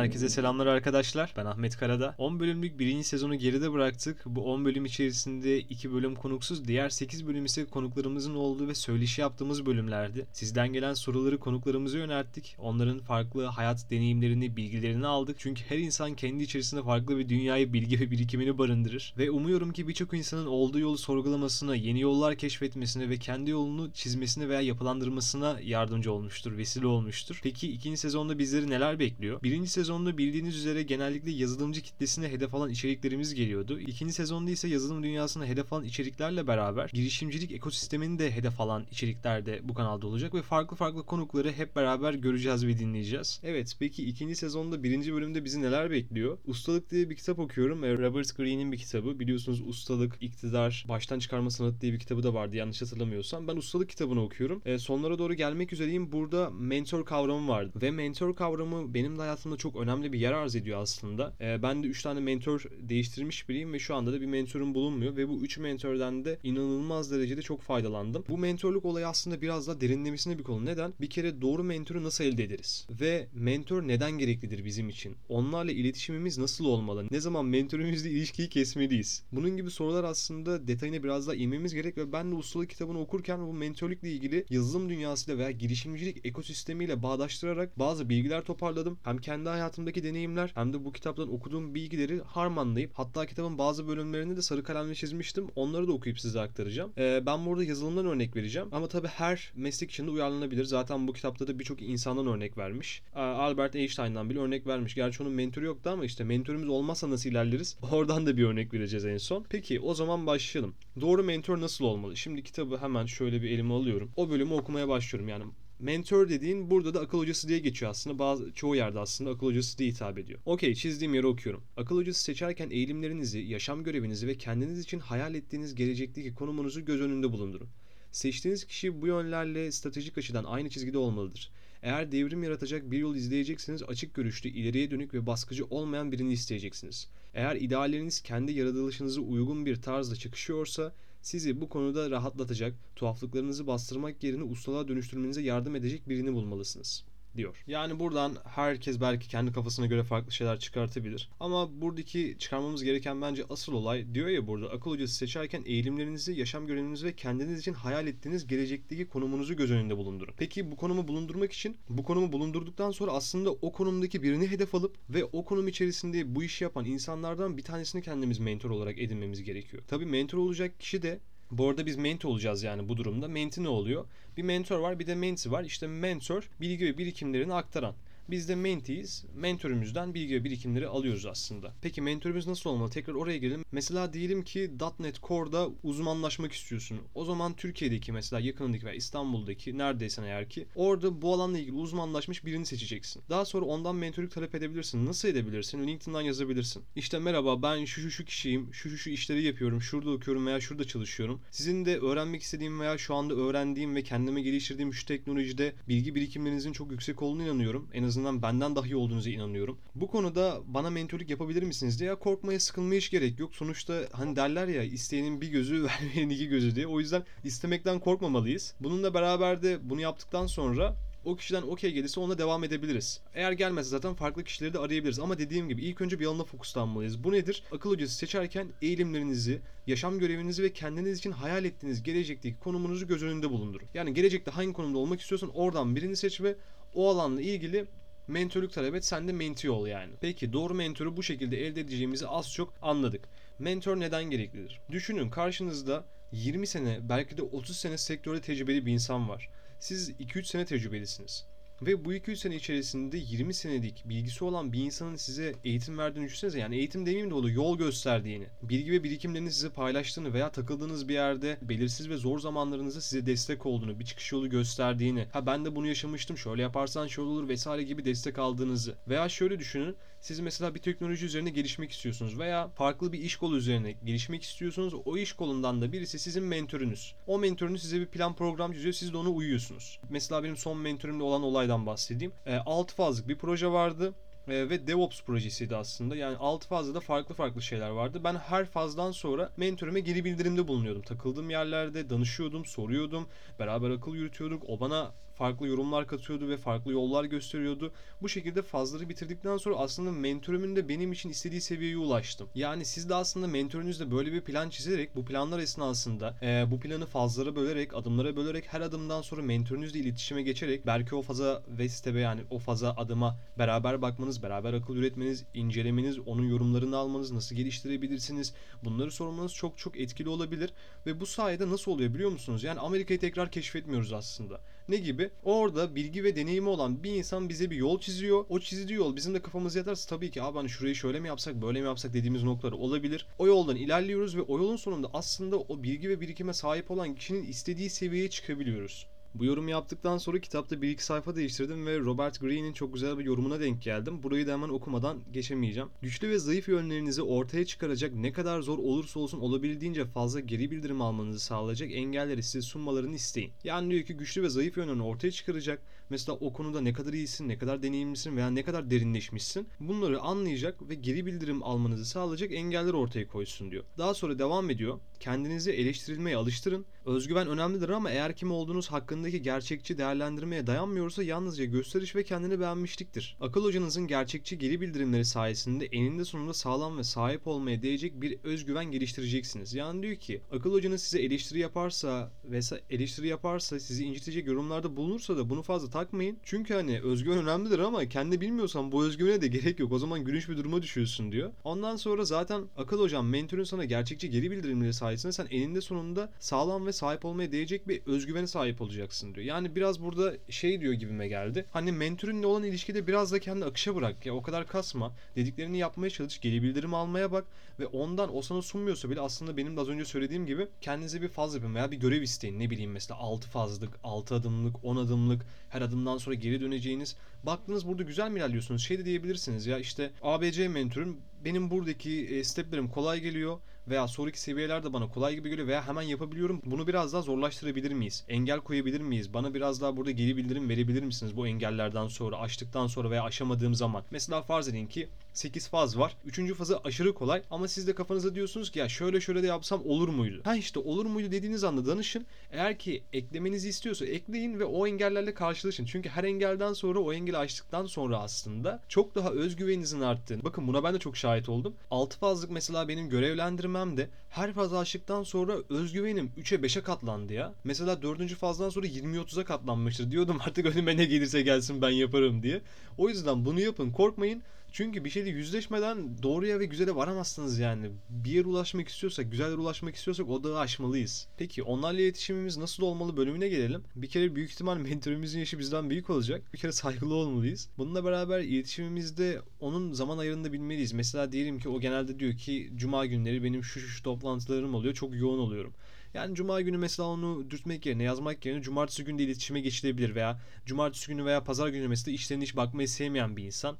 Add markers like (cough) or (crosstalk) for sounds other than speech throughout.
herkese selamlar arkadaşlar. Ben Ahmet Karada. 10 bölümlük birinci sezonu geride bıraktık. Bu 10 bölüm içerisinde 2 bölüm konuksuz, diğer 8 bölüm ise konuklarımızın olduğu ve söyleşi yaptığımız bölümlerdi. Sizden gelen soruları konuklarımıza yönelttik. Onların farklı hayat deneyimlerini, bilgilerini aldık. Çünkü her insan kendi içerisinde farklı bir dünyayı, bilgi ve birikimini barındırır. Ve umuyorum ki birçok insanın olduğu yolu sorgulamasına, yeni yollar keşfetmesine ve kendi yolunu çizmesine veya yapılandırmasına yardımcı olmuştur, vesile olmuştur. Peki ikinci sezonda bizleri neler bekliyor? Birinci sezonda bildiğiniz üzere genellikle yazılımcı kitlesine hedef alan içeriklerimiz geliyordu. İkinci sezonda ise yazılım dünyasına hedef alan içeriklerle beraber girişimcilik ekosistemini de hedef alan içerikler de bu kanalda olacak ve farklı farklı konukları hep beraber göreceğiz ve dinleyeceğiz. Evet peki ikinci sezonda birinci bölümde bizi neler bekliyor? Ustalık diye bir kitap okuyorum. Robert Greene'in bir kitabı. Biliyorsunuz Ustalık, İktidar, Baştan Çıkarma Sanatı diye bir kitabı da vardı yanlış hatırlamıyorsam. Ben Ustalık kitabını okuyorum. E, sonlara doğru gelmek üzereyim. Burada mentor kavramı vardı. Ve mentor kavramı benim de hayatımda çok önemli bir yer arz ediyor aslında. E, ben de 3 tane mentor değiştirmiş biriyim ve şu anda da bir mentorum bulunmuyor ve bu 3 mentordan da inanılmaz derecede çok faydalandım. Bu mentorluk olayı aslında biraz daha derinlemesine bir konu. Neden? Bir kere doğru mentoru nasıl elde ederiz? Ve mentor neden gereklidir bizim için? Onlarla iletişimimiz nasıl olmalı? Ne zaman mentorumuzla ilişkiyi kesmeliyiz? Bunun gibi sorular aslında detayına biraz daha inmemiz gerek ve ben de ustalık kitabını okurken bu mentorlukla ilgili yazılım dünyasıyla veya girişimcilik ekosistemiyle bağdaştırarak bazı bilgiler toparladım. Hem kendi hayatımdaki deneyimler hem de bu kitaptan okuduğum bilgileri harmanlayıp hatta kitabın bazı bölümlerini de sarı kalemle çizmiştim. Onları da okuyup size aktaracağım. Ee, ben burada yazılımdan örnek vereceğim. Ama tabii her meslek içinde uyarlanabilir. Zaten bu kitapta da birçok insandan örnek vermiş. Ee, Albert Einstein'dan bile örnek vermiş. Gerçi onun mentoru yoktu ama işte mentorumuz olmazsa nasıl ilerleriz? (laughs) Oradan da bir örnek vereceğiz en son. Peki o zaman başlayalım. Doğru mentor nasıl olmalı? Şimdi kitabı hemen şöyle bir elime alıyorum. O bölümü okumaya başlıyorum. Yani Mentor dediğin burada da akıl hocası diye geçiyor aslında. Bazı çoğu yerde aslında akıl hocası diye hitap ediyor. Okey çizdiğim yeri okuyorum. Akıl hocası seçerken eğilimlerinizi, yaşam görevinizi ve kendiniz için hayal ettiğiniz gelecekteki konumunuzu göz önünde bulundurun. Seçtiğiniz kişi bu yönlerle stratejik açıdan aynı çizgide olmalıdır. Eğer devrim yaratacak bir yol izleyecekseniz açık görüşlü, ileriye dönük ve baskıcı olmayan birini isteyeceksiniz. Eğer idealleriniz kendi yaratılışınıza uygun bir tarzda çıkışıyorsa sizi bu konuda rahatlatacak, tuhaflıklarınızı bastırmak yerine ustalığa dönüştürmenize yardım edecek birini bulmalısınız diyor. Yani buradan herkes belki kendi kafasına göre farklı şeyler çıkartabilir. Ama buradaki çıkarmamız gereken bence asıl olay diyor ya burada akıl hocası seçerken eğilimlerinizi, yaşam görevinizi ve kendiniz için hayal ettiğiniz gelecekteki konumunuzu göz önünde bulundurun. Peki bu konumu bulundurmak için bu konumu bulundurduktan sonra aslında o konumdaki birini hedef alıp ve o konum içerisinde bu işi yapan insanlardan bir tanesini kendimiz mentor olarak edinmemiz gerekiyor. Tabii mentor olacak kişi de bu arada biz menti olacağız yani bu durumda. Menti ne oluyor? Bir mentor var bir de menti var. İşte mentor bilgi ve birikimlerini aktaran. Biz de mentiyiz. Mentörümüzden bilgi ve birikimleri alıyoruz aslında. Peki mentörümüz nasıl olmalı? Tekrar oraya gelelim. Mesela diyelim ki .NET Core'da uzmanlaşmak istiyorsun. O zaman Türkiye'deki mesela yakınındaki veya İstanbul'daki neredeysen eğer ki orada bu alanla ilgili uzmanlaşmış birini seçeceksin. Daha sonra ondan mentörlük talep edebilirsin. Nasıl edebilirsin? LinkedIn'dan yazabilirsin. İşte merhaba ben şu şu şu kişiyim. Şu şu şu işleri yapıyorum. Şurada okuyorum veya şurada çalışıyorum. Sizin de öğrenmek istediğim veya şu anda öğrendiğim ve kendime geliştirdiğim şu teknolojide bilgi birikimlerinizin çok yüksek olduğunu inanıyorum. En azından benden dahi olduğunuza inanıyorum. Bu konuda bana mentorluk yapabilir misiniz diye korkmaya sıkılmaya hiç gerek yok. Sonuçta hani derler ya isteyenin bir gözü (laughs) vermeyenin iki gözü diye. O yüzden istemekten korkmamalıyız. Bununla beraber de bunu yaptıktan sonra o kişiden okey gelirse ona devam edebiliriz. Eğer gelmezse zaten farklı kişileri de arayabiliriz. Ama dediğim gibi ilk önce bir alana fokuslanmalıyız. Bu nedir? Akıl hocası seçerken eğilimlerinizi, yaşam görevinizi ve kendiniz için hayal ettiğiniz gelecekteki konumunuzu göz önünde bulundurun. Yani gelecekte hangi konumda olmak istiyorsan oradan birini seç ve o alanla ilgili mentörlük talep et sen de menti ol yani. Peki doğru mentoru bu şekilde elde edeceğimizi az çok anladık. Mentor neden gereklidir? Düşünün karşınızda 20 sene belki de 30 sene sektörde tecrübeli bir insan var. Siz 2-3 sene tecrübelisiniz. Ve bu 2-3 sene içerisinde 20 senelik bilgisi olan bir insanın size eğitim verdiğini düşünsenize. Yani eğitim demeyeyim de olur yol gösterdiğini, bilgi ve birikimlerini size paylaştığını veya takıldığınız bir yerde belirsiz ve zor zamanlarınızda size destek olduğunu, bir çıkış yolu gösterdiğini, ha ben de bunu yaşamıştım şöyle yaparsan şöyle olur vesaire gibi destek aldığınızı veya şöyle düşünün siz mesela bir teknoloji üzerine gelişmek istiyorsunuz veya farklı bir iş kolu üzerine gelişmek istiyorsunuz. O iş kolundan da birisi sizin mentörünüz. O mentörünüz size bir plan program çiziyor. Siz de ona uyuyorsunuz. Mesela benim son mentörümle olan olaydan bahsedeyim. E, 6 fazlık bir proje vardı ve DevOps projesiydi aslında. Yani 6 fazla da farklı farklı şeyler vardı. Ben her fazdan sonra mentörüme geri bildirimde bulunuyordum. Takıldığım yerlerde danışıyordum, soruyordum. Beraber akıl yürütüyorduk. O bana farklı yorumlar katıyordu ve farklı yollar gösteriyordu. Bu şekilde fazları bitirdikten sonra aslında mentörümün de benim için istediği seviyeye ulaştım. Yani siz de aslında mentörünüzle böyle bir plan çizerek bu planlar esnasında e, bu planı fazlara bölerek, adımlara bölerek her adımdan sonra mentörünüzle iletişime geçerek belki o faza ve stebe yani o faza adıma beraber bakmanız, beraber akıl üretmeniz, incelemeniz, onun yorumlarını almanız, nasıl geliştirebilirsiniz bunları sormanız çok çok etkili olabilir ve bu sayede nasıl oluyor biliyor musunuz? Yani Amerika'yı tekrar keşfetmiyoruz aslında. Ne gibi? Orada bilgi ve deneyimi olan bir insan bize bir yol çiziyor. O çizdiği yol bizim de kafamız yatarsa tabii ki abi hani şurayı şöyle mi yapsak böyle mi yapsak dediğimiz noktalar olabilir. O yoldan ilerliyoruz ve o yolun sonunda aslında o bilgi ve birikime sahip olan kişinin istediği seviyeye çıkabiliyoruz. Bu yorumu yaptıktan sonra kitapta bir iki sayfa değiştirdim ve Robert Greene'in çok güzel bir yorumuna denk geldim. Burayı da hemen okumadan geçemeyeceğim. Güçlü ve zayıf yönlerinizi ortaya çıkaracak ne kadar zor olursa olsun olabildiğince fazla geri bildirim almanızı sağlayacak engelleri size sunmalarını isteyin. Yani diyor ki güçlü ve zayıf yönlerini ortaya çıkaracak. Mesela o konuda ne kadar iyisin, ne kadar deneyimlisin veya ne kadar derinleşmişsin. Bunları anlayacak ve geri bildirim almanızı sağlayacak engeller ortaya koysun diyor. Daha sonra devam ediyor. Kendinizi eleştirilmeye alıştırın. Özgüven önemlidir ama eğer kim olduğunuz hakkındaki gerçekçi değerlendirmeye dayanmıyorsa yalnızca gösteriş ve kendini beğenmişliktir. Akıl hocanızın gerçekçi geri bildirimleri sayesinde eninde sonunda sağlam ve sahip olmaya değecek bir özgüven geliştireceksiniz. Yani diyor ki akıl hocanız size eleştiri yaparsa vesaire eleştiri yaparsa sizi incitecek yorumlarda bulunursa da bunu fazla takmayın. Çünkü hani özgüven önemlidir ama kendi bilmiyorsan bu özgüvene de gerek yok. O zaman gülünç bir duruma düşüyorsun diyor. Ondan sonra zaten akıl hocam mentörün sana gerçekçi geri bildirimleri sayesinde sen eninde sonunda sağlam ve sahip olmaya değecek bir özgüvene sahip olacaksın diyor. Yani biraz burada şey diyor gibime geldi. Hani mentörünle olan ilişkide biraz da kendi akışa bırak ya o kadar kasma. Dediklerini yapmaya çalış. Geri bildirim almaya bak ve ondan o sana sunmuyorsa bile aslında benim de az önce söylediğim gibi kendinize bir faz yapın veya bir görev isteyin. Ne bileyim mesela 6 fazlık, 6 adımlık, 10 adımlık her adımdan sonra geri döneceğiniz. Baktınız burada güzel mi ilerliyorsunuz? Şey de diyebilirsiniz ya işte ABC mentörüm benim buradaki e, steplerim kolay geliyor veya sonraki seviyelerde bana kolay gibi geliyor veya hemen yapabiliyorum. Bunu biraz daha zorlaştırabilir miyiz? Engel koyabilir miyiz? Bana biraz daha burada geri bildirim verebilir misiniz bu engellerden sonra, açtıktan sonra veya aşamadığım zaman? Mesela farz edin ki 8 faz var. 3. fazı aşırı kolay ama siz de kafanıza diyorsunuz ki ya şöyle şöyle de yapsam olur muydu? Ha işte olur muydu dediğiniz anda danışın. Eğer ki eklemenizi istiyorsa ekleyin ve o engellerle karşılaşın. Çünkü her engelden sonra o engeli aştıktan sonra aslında çok daha özgüveninizin arttığını. Bakın buna ben de çok şahit oldum. 6 fazlık mesela benim görevlendirmemde her fazla aştıktan sonra özgüvenim 3'e 5'e katlandı ya. Mesela 4. fazdan sonra 20-30'a katlanmıştır. Diyordum (laughs) artık önüme ne gelirse gelsin ben yaparım diye. O yüzden bunu yapın korkmayın. Çünkü bir şeyle yüzleşmeden doğruya ve güzele varamazsınız yani. Bir yere ulaşmak istiyorsak, güzel yere ulaşmak istiyorsak o dağı aşmalıyız. Peki onlarla iletişimimiz nasıl olmalı bölümüne gelelim. Bir kere büyük ihtimal mentörümüzün yaşı bizden büyük olacak. Bir kere saygılı olmalıyız. Bununla beraber iletişimimizde onun zaman ayarını bilmeliyiz. Mesela diyelim ki o genelde diyor ki cuma günleri benim şu şu toplantılarım oluyor. Çok yoğun oluyorum. Yani cuma günü mesela onu dürtmek yerine yazmak yerine cumartesi günü de iletişime geçilebilir veya cumartesi günü veya pazar günü mesela işlerine hiç bakmayı sevmeyen bir insan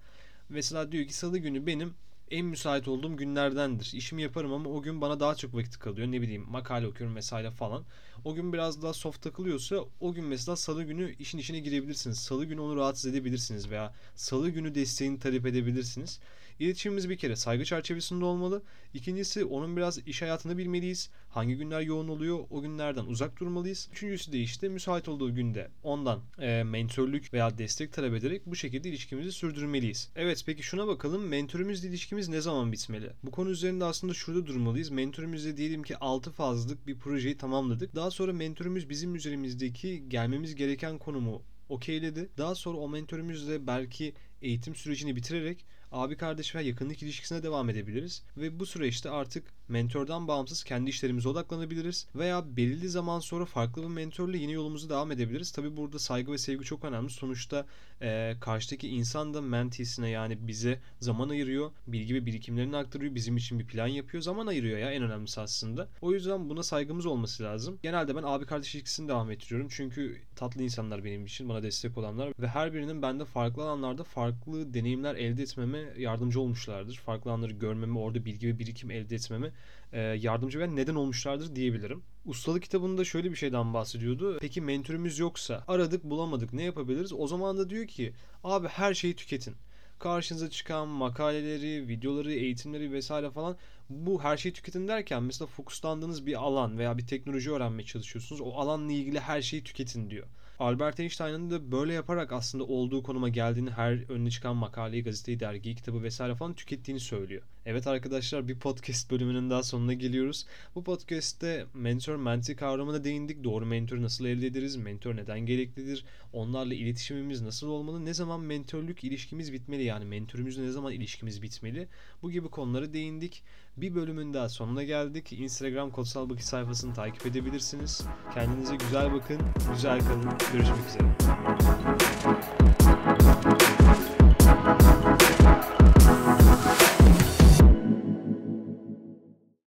Mesela diyor ki salı günü benim en müsait olduğum günlerdendir. İşimi yaparım ama o gün bana daha çok vakit kalıyor. Ne bileyim makale okuyorum vesaire falan. O gün biraz daha soft takılıyorsa o gün mesela salı günü işin içine girebilirsiniz. Salı günü onu rahatsız edebilirsiniz veya salı günü desteğini talep edebilirsiniz. İletişimimiz bir kere saygı çerçevesinde olmalı. İkincisi onun biraz iş hayatını bilmeliyiz. Hangi günler yoğun oluyor o günlerden uzak durmalıyız. Üçüncüsü de işte müsait olduğu günde ondan e, mentörlük veya destek talep ederek bu şekilde ilişkimizi sürdürmeliyiz. Evet peki şuna bakalım mentörümüzle ilişkimiz ne zaman bitmeli? Bu konu üzerinde aslında şurada durmalıyız. Mentörümüzle diyelim ki 6 fazlık bir projeyi tamamladık. Daha sonra mentörümüz bizim üzerimizdeki gelmemiz gereken konumu okeyledi. Daha sonra o mentörümüzle belki eğitim sürecini bitirerek abi kardeş veya yakınlık ilişkisine devam edebiliriz. Ve bu süreçte artık mentordan bağımsız kendi işlerimize odaklanabiliriz. Veya belirli zaman sonra farklı bir mentorla yine yolumuzu devam edebiliriz. Tabi burada saygı ve sevgi çok önemli. Sonuçta e, karşıdaki insan da mentisine yani bize zaman ayırıyor. Bilgi ve birikimlerini aktarıyor. Bizim için bir plan yapıyor. Zaman ayırıyor ya en önemlisi aslında. O yüzden buna saygımız olması lazım. Genelde ben abi kardeş ilişkisini devam ettiriyorum. Çünkü tatlı insanlar benim için bana destek olanlar ve her birinin bende farklı alanlarda farklı deneyimler elde etmeme yardımcı olmuşlardır. Farklı alanları görmeme, orada bilgi ve birikim elde etmeme e, yardımcı ve neden olmuşlardır diyebilirim. Ustalık kitabında şöyle bir şeyden bahsediyordu. Peki mentörümüz yoksa aradık bulamadık ne yapabiliriz? O zaman da diyor ki abi her şeyi tüketin karşınıza çıkan makaleleri, videoları, eğitimleri vesaire falan bu her şeyi tüketin derken mesela fokuslandığınız bir alan veya bir teknoloji öğrenmeye çalışıyorsunuz. O alanla ilgili her şeyi tüketin diyor. Albert Einstein'ın da böyle yaparak aslında olduğu konuma geldiğini her önüne çıkan makaleyi, gazeteyi, dergiyi, kitabı vesaire falan tükettiğini söylüyor. Evet arkadaşlar bir podcast bölümünün daha sonuna geliyoruz. Bu podcast'te mentor mentee kavramına değindik. Doğru mentoru nasıl elde ederiz? Mentor neden gereklidir? Onlarla iletişimimiz nasıl olmalı? Ne zaman mentörlük ilişkimiz bitmeli? Yani mentörümüzle ne zaman ilişkimiz bitmeli? Bu gibi konulara değindik. Bir bölümün daha sonuna geldik. Instagram Kodsal Bakış sayfasını takip edebilirsiniz. Kendinize güzel bakın, güzel kalın. Görüşmek üzere.